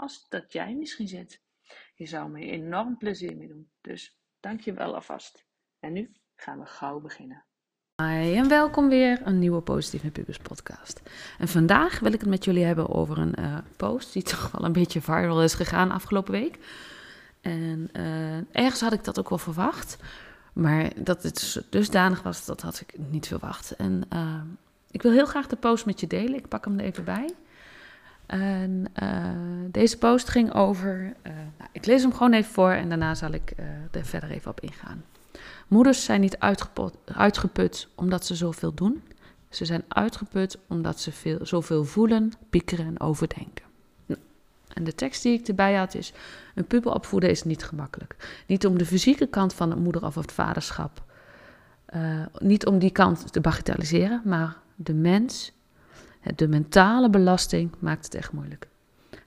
als dat jij misschien zit. Je zou me enorm plezier mee doen. Dus dank je wel alvast. En nu gaan we gauw beginnen. Hi en welkom weer een nieuwe Positief met podcast. En vandaag wil ik het met jullie hebben over een uh, post die toch wel een beetje viral is gegaan afgelopen week. En uh, ergens had ik dat ook wel verwacht, maar dat het dusdanig was, dat had ik niet verwacht. En uh, ik wil heel graag de post met je delen, ik pak hem er even bij. En deze post ging over, nou, ik lees hem gewoon even voor en daarna zal ik er verder even op ingaan. Moeders zijn niet uitgeput omdat ze zoveel doen. Ze zijn uitgeput omdat ze veel, zoveel voelen, piekeren en overdenken. Nou, en de tekst die ik erbij had is: Een puber opvoeden is niet gemakkelijk. Niet om de fysieke kant van het moeder- of het vaderschap. Niet om die kant te bagatelliseren, maar de mens, de mentale belasting maakt het echt moeilijk.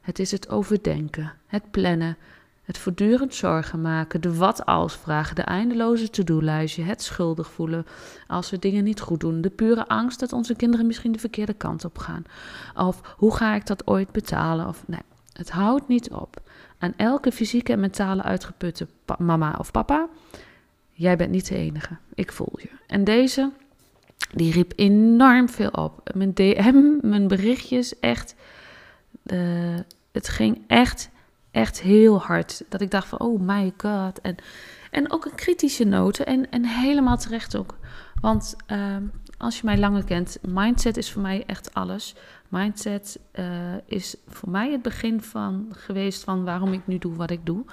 Het is het overdenken, het plannen, het voortdurend zorgen maken, de wat-als vragen, de eindeloze to-do-lijstje, het schuldig voelen als we dingen niet goed doen, de pure angst dat onze kinderen misschien de verkeerde kant op gaan. Of hoe ga ik dat ooit betalen? Of nee, het houdt niet op. Aan elke fysieke en mentale uitgeputte mama of papa, jij bent niet de enige. Ik voel je. En deze, die riep enorm veel op. Mijn DM, mijn berichtjes, echt. Uh, het ging echt echt heel hard. Dat ik dacht van, oh my god. En, en ook een kritische noten. En, en helemaal terecht ook. Want ehm, als je mij langer kent, mindset is voor mij echt alles. Mindset uh, is voor mij het begin van geweest van waarom ik nu doe wat ik doe.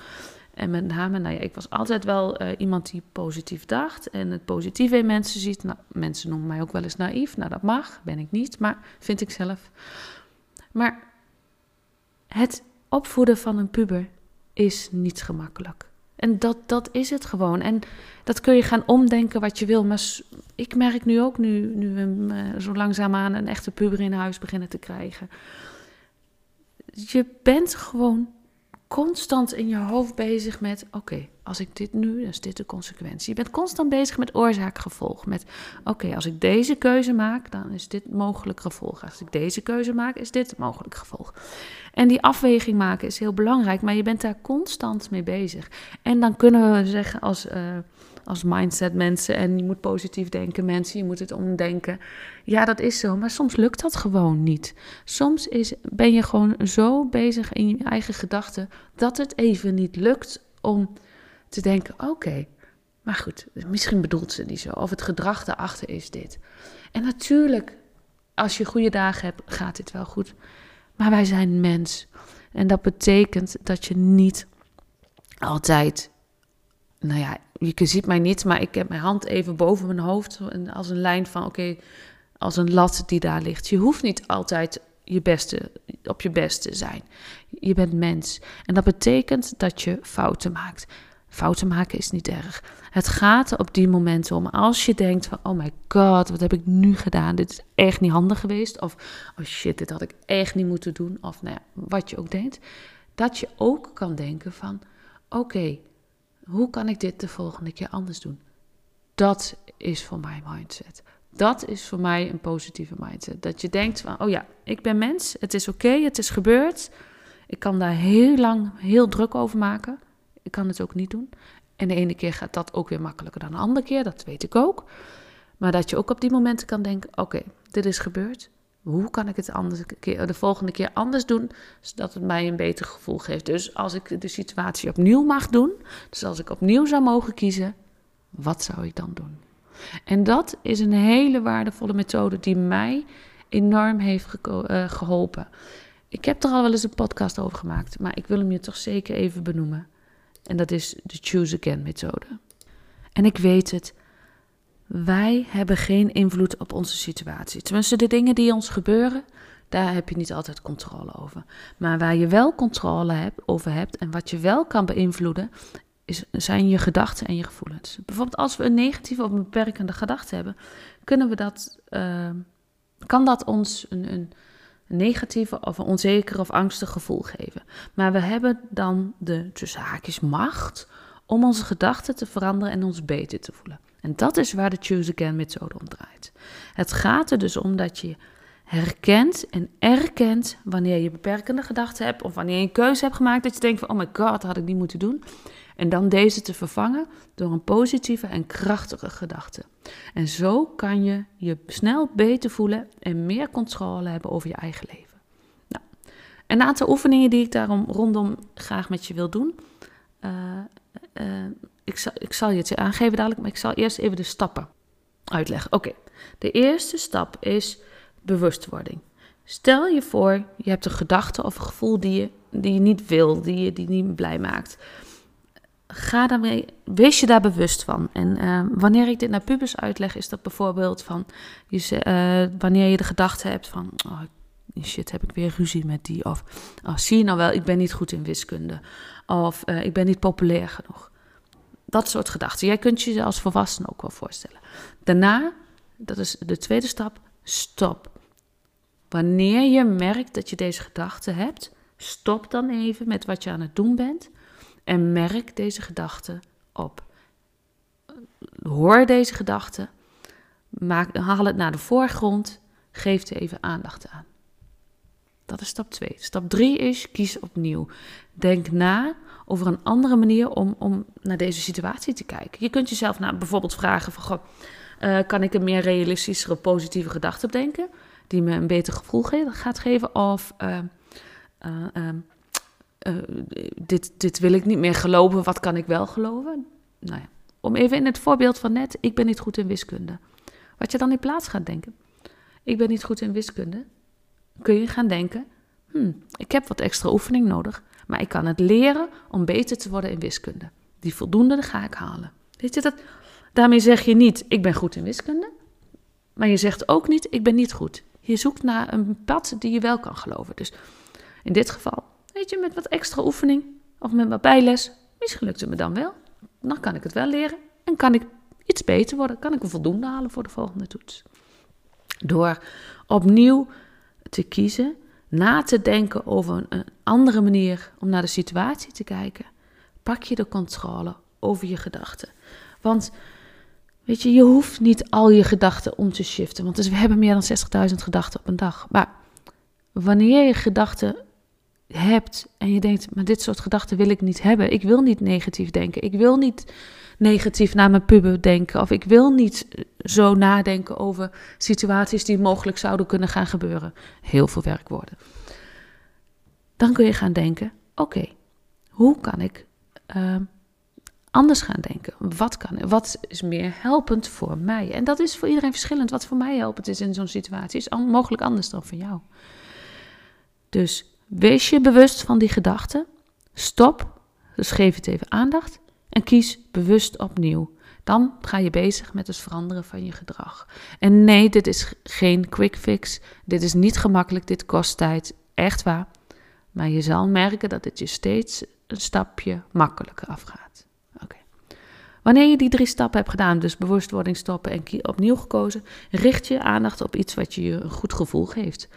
En met name, nou ja, ik was altijd wel uh, iemand die positief dacht en het positieve in mensen ziet. Nou, mensen noemen mij ook wel eens naïef. Nou, dat mag, ben ik niet, maar vind ik zelf. Maar het opvoeden van een puber is niet gemakkelijk. En dat, dat is het gewoon. En dat kun je gaan omdenken wat je wil. Maar ik merk nu ook, nu, nu we uh, zo langzaamaan een echte puber in huis beginnen te krijgen. Je bent gewoon constant in je hoofd bezig met: oké, als ik dit nu, dan is dit de consequentie. Je bent constant bezig met oorzaak-gevolg. Met: oké, als ik deze keuze maak, dan is dit mogelijk gevolg. Als ik deze keuze maak, is dit mogelijk gevolg. En die afweging maken is heel belangrijk, maar je bent daar constant mee bezig. En dan kunnen we zeggen als. Uh, als mindset mensen en je moet positief denken mensen, je moet het omdenken. Ja, dat is zo, maar soms lukt dat gewoon niet. Soms is, ben je gewoon zo bezig in je eigen gedachten dat het even niet lukt om te denken: oké, maar goed, misschien bedoelt ze niet zo. Of het gedrag daarachter is dit. En natuurlijk, als je goede dagen hebt, gaat dit wel goed. Maar wij zijn mens. En dat betekent dat je niet altijd nou ja, je ziet mij niet, maar ik heb mijn hand even boven mijn hoofd. Als een lijn van, oké, als een lat die daar ligt. Je hoeft niet altijd je beste, op je best te zijn. Je bent mens. En dat betekent dat je fouten maakt. Fouten maken is niet erg. Het gaat er op die momenten om. Als je denkt van, oh my god, wat heb ik nu gedaan? Dit is echt niet handig geweest. Of, oh shit, dit had ik echt niet moeten doen. Of nou ja, wat je ook denkt. Dat je ook kan denken van, oké, hoe kan ik dit de volgende keer anders doen? Dat is voor mij mindset. Dat is voor mij een positieve mindset. Dat je denkt van, oh ja, ik ben mens, het is oké, het is gebeurd. Ik kan daar heel lang heel druk over maken. Ik kan het ook niet doen. En de ene keer gaat dat ook weer makkelijker dan de andere keer, dat weet ik ook. Maar dat je ook op die momenten kan denken, oké, dit is gebeurd. Hoe kan ik het anders, de volgende keer anders doen, zodat het mij een beter gevoel geeft? Dus als ik de situatie opnieuw mag doen, dus als ik opnieuw zou mogen kiezen, wat zou ik dan doen? En dat is een hele waardevolle methode die mij enorm heeft uh, geholpen. Ik heb er al wel eens een podcast over gemaakt, maar ik wil hem je toch zeker even benoemen. En dat is de Choose Again methode. En ik weet het, wij hebben geen invloed op onze situatie. Tenminste, de dingen die ons gebeuren, daar heb je niet altijd controle over. Maar waar je wel controle over hebt en wat je wel kan beïnvloeden, is, zijn je gedachten en je gevoelens. Bijvoorbeeld als we een negatieve of een beperkende gedachte hebben, kunnen we dat, uh, kan dat ons een, een negatieve of een onzeker of angstig gevoel geven. Maar we hebben dan de tussen haakjes macht om onze gedachten te veranderen en ons beter te voelen. En dat is waar de Choose Again methode om draait. Het gaat er dus om dat je herkent en erkent wanneer je beperkende gedachten hebt of wanneer je een keuze hebt gemaakt dat je denkt van oh my god, had ik niet moeten doen. En dan deze te vervangen door een positieve en krachtige gedachte. En zo kan je je snel beter voelen en meer controle hebben over je eigen leven. Nou, een aantal oefeningen die ik daarom rondom graag met je wil doen. Uh, ik, zal, ik zal je het aangeven dadelijk, maar ik zal eerst even de stappen uitleggen. Oké, de eerste stap is bewustwording. Stel je voor, je hebt een gedachte of een gevoel die je, die je niet wil, die je die niet blij maakt ga daarmee, wees je daar bewust van. En uh, wanneer ik dit naar pubers uitleg, is dat bijvoorbeeld van je, uh, wanneer je de gedachte hebt van oh, shit, heb ik weer ruzie met die. Of oh, zie je nou wel, ik ben niet goed in wiskunde. Of uh, ik ben niet populair genoeg. Dat soort gedachten. Jij kunt je als volwassene ook wel voorstellen. Daarna, dat is de tweede stap, stop. Wanneer je merkt dat je deze gedachten hebt, stop dan even met wat je aan het doen bent en merk deze gedachten op. Hoor deze gedachten, haal het naar de voorgrond, geef er even aandacht aan. Dat is stap 2. Stap 3 is kies opnieuw. Denk na over een andere manier om, om naar deze situatie te kijken. Je kunt jezelf nou bijvoorbeeld vragen van, goh, uh, kan ik een meer realistischere positieve gedachte bedenken die me een beter gevoel gaat geven? Of uh, uh, uh, dit, dit wil ik niet meer geloven, wat kan ik wel geloven? Nou ja, om even in het voorbeeld van net, ik ben niet goed in wiskunde. Wat je dan in plaats gaat denken, ik ben niet goed in wiskunde, kun je gaan denken, hmm, ik heb wat extra oefening nodig, maar ik kan het leren om beter te worden in wiskunde. Die voldoende ga ik halen. Weet je dat? Daarmee zeg je niet, ik ben goed in wiskunde, maar je zegt ook niet, ik ben niet goed. Je zoekt naar een pad die je wel kan geloven. Dus in dit geval, Weet je, met wat extra oefening of met wat bijles, misschien lukt het me dan wel. Dan kan ik het wel leren en kan ik iets beter worden. Kan ik een voldoende halen voor de volgende toets. Door opnieuw te kiezen, na te denken over een andere manier om naar de situatie te kijken, pak je de controle over je gedachten. Want weet je, je hoeft niet al je gedachten om te shiften. Want dus we hebben meer dan 60.000 gedachten op een dag. Maar wanneer je gedachten hebt en je denkt, maar dit soort gedachten wil ik niet hebben. Ik wil niet negatief denken. Ik wil niet negatief naar mijn puber denken. Of ik wil niet zo nadenken over situaties die mogelijk zouden kunnen gaan gebeuren. Heel veel werkwoorden. Dan kun je gaan denken, oké, hoe kan ik uh, anders gaan denken? Wat, kan, wat is meer helpend voor mij? En dat is voor iedereen verschillend. Wat voor mij helpend is in zo'n situatie is mogelijk anders dan voor jou. Dus Wees je bewust van die gedachten. Stop, dus geef het even aandacht en kies bewust opnieuw. Dan ga je bezig met het veranderen van je gedrag. En nee, dit is geen quick fix. Dit is niet gemakkelijk, dit kost tijd. Echt waar. Maar je zal merken dat het je steeds een stapje makkelijker afgaat. Wanneer je die drie stappen hebt gedaan, dus bewustwording stoppen en opnieuw gekozen, richt je aandacht op iets wat je een goed gevoel geeft.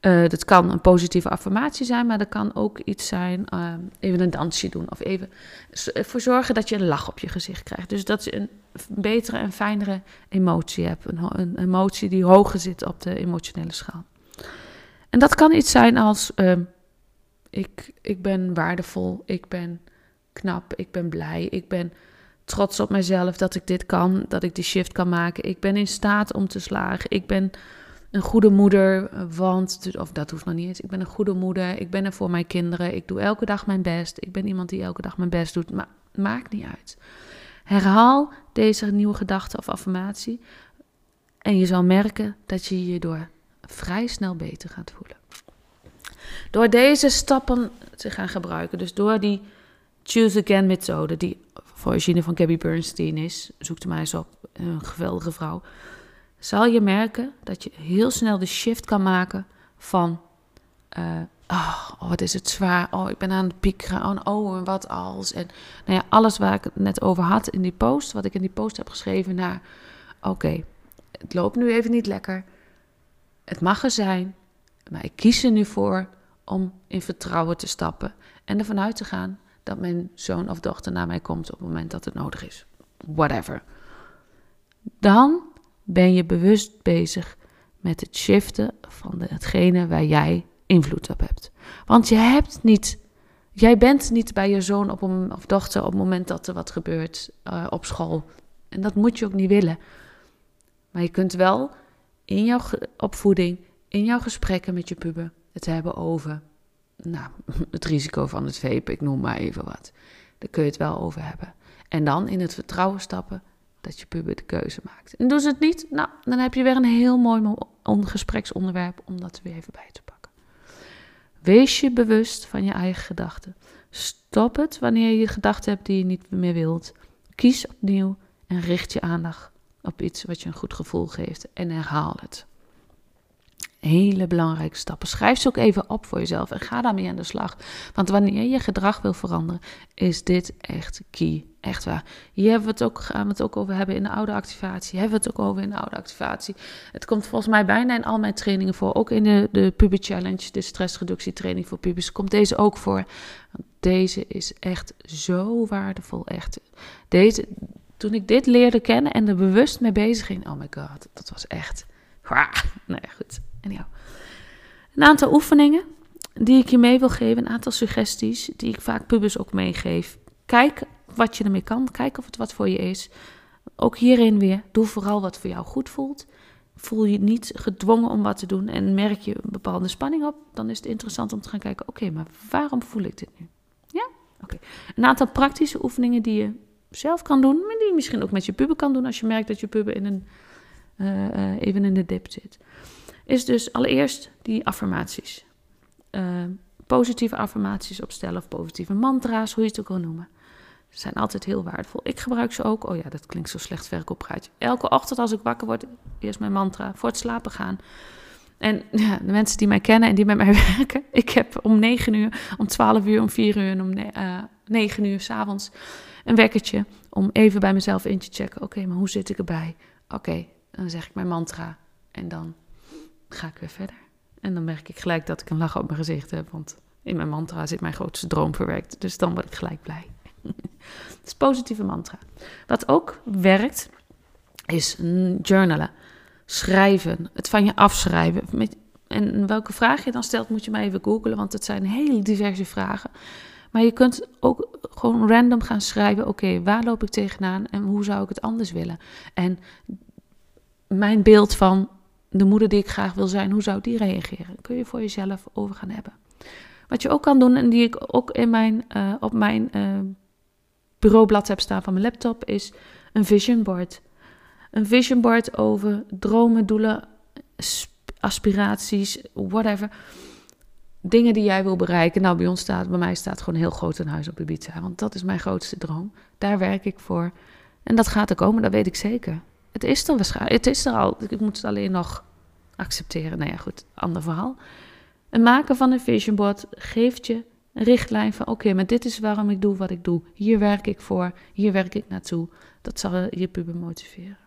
Uh, dat kan een positieve affirmatie zijn, maar dat kan ook iets zijn, uh, even een dansje doen of even ervoor zorgen dat je een lach op je gezicht krijgt. Dus dat je een betere en fijnere emotie hebt, een, emotie die hoger zit op de emotionele schaal. En dat kan iets zijn als uh, ik, ik ben waardevol, ik ben knap, ik ben blij, ik ben trots op mezelf dat ik dit kan, dat ik die shift kan maken. Ik ben in staat om te slagen, ik ben een goede moeder, want, of dat hoeft nog niet eens. Ik ben een goede moeder, ik ben er voor mijn kinderen, ik doe elke dag mijn best. Ik ben iemand die elke dag mijn best doet, maar maakt niet uit. Herhaal deze nieuwe gedachte of affirmatie en je zal merken dat je je door vrij snel beter gaat voelen. Door deze stappen te gaan gebruiken, dus door die Choose Again methode, die origine van Gabby Bernstein is, zoek er maar eens op, een geweldige vrouw, zal je merken dat je heel snel de shift kan maken van, uh, oh, wat is het zwaar, oh, ik ben aan de piek gegaan, oh, en wat als. En nou ja, alles waar ik het net over had in die post, wat ik in die post heb geschreven, naar, oké, het loopt nu even niet lekker, het mag er zijn, maar ik kies er nu voor om in vertrouwen te stappen en ervan uit te gaan dat mijn zoon of dochter naar mij komt op het moment dat het nodig is. Whatever. Dan ben je bewust bezig met het shiften van hetgene waar jij invloed op hebt. Want je hebt niet, jij bent niet bij je zoon op een, of dochter op het moment dat er wat gebeurt uh, op school. En dat moet je ook niet willen. Maar je kunt wel in jouw opvoeding, in jouw gesprekken met je puber, het hebben over nou, het risico van het vape, ik noem maar even wat. Daar kun je het wel over hebben. En dan in het vertrouwen stappen dat je puber de keuze maakt. En doen ze het niet, nou, dan heb je weer een heel mooi gespreksonderwerp om dat er weer even bij te pakken. Wees je bewust van je eigen gedachten. Stop het wanneer je gedachten hebt die je niet meer wilt. Kies opnieuw en richt je aandacht op iets wat je een goed gevoel geeft en herhaal het. Hele belangrijke stappen. Schrijf ze ook even op voor jezelf en ga daarmee aan de slag. Want wanneer je gedrag wil veranderen, is dit echt key. Echt waar. Hier hebben we het ook, gaan we het ook over hebben in de oude activatie. Hebben we het ook over in de oude activatie. Het komt volgens mij bijna in al mijn trainingen voor. Ook in de, de Puber Challenge, de stressreductietraining voor pubers, komt deze ook voor. Deze is echt zo waardevol. Echt. Deze, toen ik dit leerde kennen en er bewust mee bezig ging, oh my god, dat was echt. Ja, goed. Een aantal oefeningen die ik je mee wil geven, een aantal suggesties die ik vaak pubers ook meegeef. Kijk wat je ermee kan, kijk of het wat voor je is. Ook hierin weer, doe vooral wat voor jou goed voelt. Voel je niet gedwongen om wat te doen en merk je een bepaalde spanning op, dan is het interessant om te gaan kijken: oké, maar waarom voel ik dit nu? Ja? Oké. Een aantal praktische oefeningen die je zelf kan doen, maar die je misschien ook met je puber kan doen als je merkt dat je puber in een, uh, uh, even in de dip zit is dus allereerst die affirmaties. Uh, positieve affirmaties opstellen of positieve mantra's, hoe je het ook wil noemen. Ze zijn altijd heel waardevol. Ik gebruik ze ook. Oh ja, dat klinkt zo slecht verkooppraatje. Elke ochtend als ik wakker word, eerst mijn mantra voor het slapen gaan. En ja, de mensen die mij kennen en die met mij werken, ik heb om 9 uur, om 12 uur, om 4 uur en om eh, 9 uur s'avonds een wekkertje om even bij mezelf in te checken. Oké, maar hoe zit ik erbij? Oké, dan zeg ik mijn mantra en dan ga ik weer verder. En dan merk ik gelijk dat ik een lach op mijn gezicht heb, want in mijn mantra zit mijn grootste droom verwerkt. Dus dan word ik gelijk blij. Het is positieve mantra. Wat ook werkt, is journalen. Schrijven. Het van je afschrijven. En welke vraag je dan stelt, moet je maar even googlen, want het zijn hele diverse vragen. Maar je kunt ook gewoon random gaan schrijven: oké, waar loop ik tegenaan en hoe zou ik het anders willen? En mijn beeld van de moeder die ik graag wil zijn, hoe zou die reageren? Kun je voor jezelf over gaan hebben. Wat je ook kan doen, en die ik ook in mijn, uh, op mijn uh, bureaublad heb staan van mijn laptop, is een vision board. Een vision board over dromen, doelen, aspiraties, whatever. Dingen die jij wil bereiken. Nou, bij ons staat, bij mij staat gewoon heel groot een huis op Ibiza. Want dat is mijn grootste droom. Daar werk ik voor. En dat gaat er komen, dat weet ik zeker. Het is er waarschijnlijk. Het is er al. Ik moet het alleen nog accepteren. Nou ja, goed, ander verhaal. Het maken van een vision board geeft je een richtlijn van: oké, maar dit is waarom ik doe wat ik doe. Hier werk ik voor, hier werk ik naartoe. Dat zal je puber motiveren.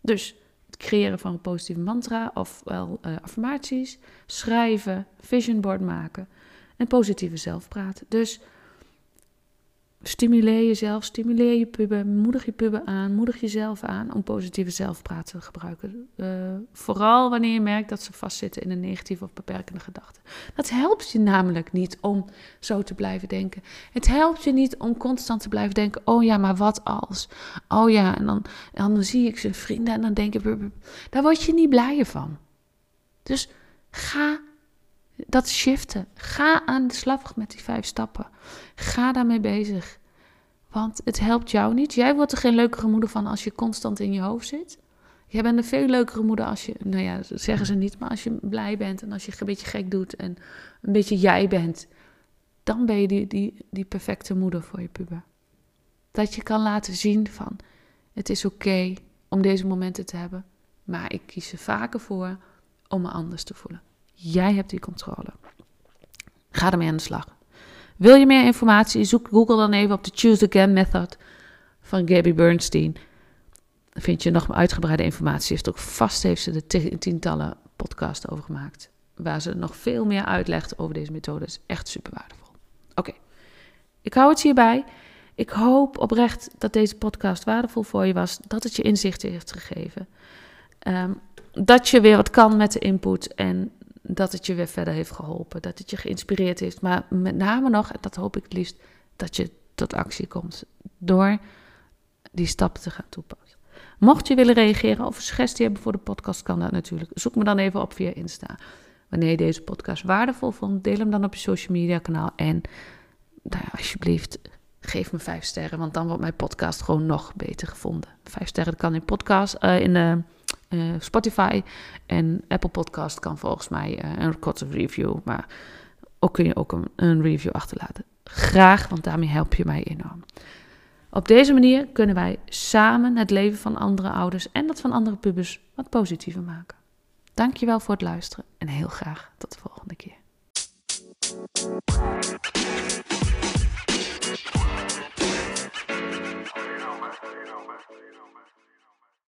Dus het creëren van een positieve mantra, ofwel uh, affirmaties, schrijven, vision board maken en positieve zelfpraten. Dus Stimuleer jezelf, stimuleer je puber, moedig je puber aan, moedig jezelf aan om positieve zelfpraat te gebruiken. Uh, vooral wanneer je merkt dat ze vastzitten in een negatieve of beperkende gedachte. Dat helpt je namelijk niet om zo te blijven denken. Het helpt je niet om constant te blijven denken: oh ja, maar wat als? Oh ja, en dan, en dan zie ik zijn vrienden en dan denk ik: daar word je niet blijer van. Dus ga dat shiften. Ga aan de slag met die vijf stappen. Ga daarmee bezig. Want het helpt jou niet. Jij wordt er geen leukere moeder van als je constant in je hoofd zit. Jij bent een veel leukere moeder als je, nou ja, zeggen ze niet, maar als je blij bent en als je een beetje gek doet en een beetje jij bent, dan ben je die, die, die perfecte moeder voor je puber. Dat je kan laten zien van, het is oké om deze momenten te hebben, maar ik kies er vaker voor om me anders te voelen. Jij hebt die controle. Ga ermee aan de slag. Wil je meer informatie? Zoek Google dan even op de Choose Again Method van Gabby Bernstein. Dan vind je nog uitgebreide informatie. Heeft ook vast heeft ze de tientallen podcasts over gemaakt. Waar ze nog veel meer uitlegt over deze methode. echt super waardevol. Oké, ik hou het hierbij. Ik hoop oprecht dat deze podcast waardevol voor je was. Dat het je inzichten heeft gegeven. Um, dat je weer wat kan met de input. En dat het je weer verder heeft geholpen. Dat het je geïnspireerd heeft. Maar met name nog, en dat hoop ik het liefst, dat je tot actie komt. Door die stappen te gaan toepassen. Mocht je willen reageren of een suggestie hebben voor de podcast, kan dat natuurlijk. Zoek me dan even op via Insta. Wanneer je deze podcast waardevol vond, deel hem dan op je social media kanaal. En nou ja, alsjeblieft, geef me vijf sterren, want dan wordt mijn podcast gewoon nog beter gevonden. Vijf sterren kan in podcast, uh, in uh, uh, Spotify en Apple Podcast kan volgens mij een korte review, maar ook kun je ook een, een review achterlaten. Graag, want daarmee help je mij enorm. Op deze manier kunnen wij samen het leven van andere ouders en dat van andere pubers wat positiever maken. Dankjewel voor het luisteren en heel graag tot de volgende keer.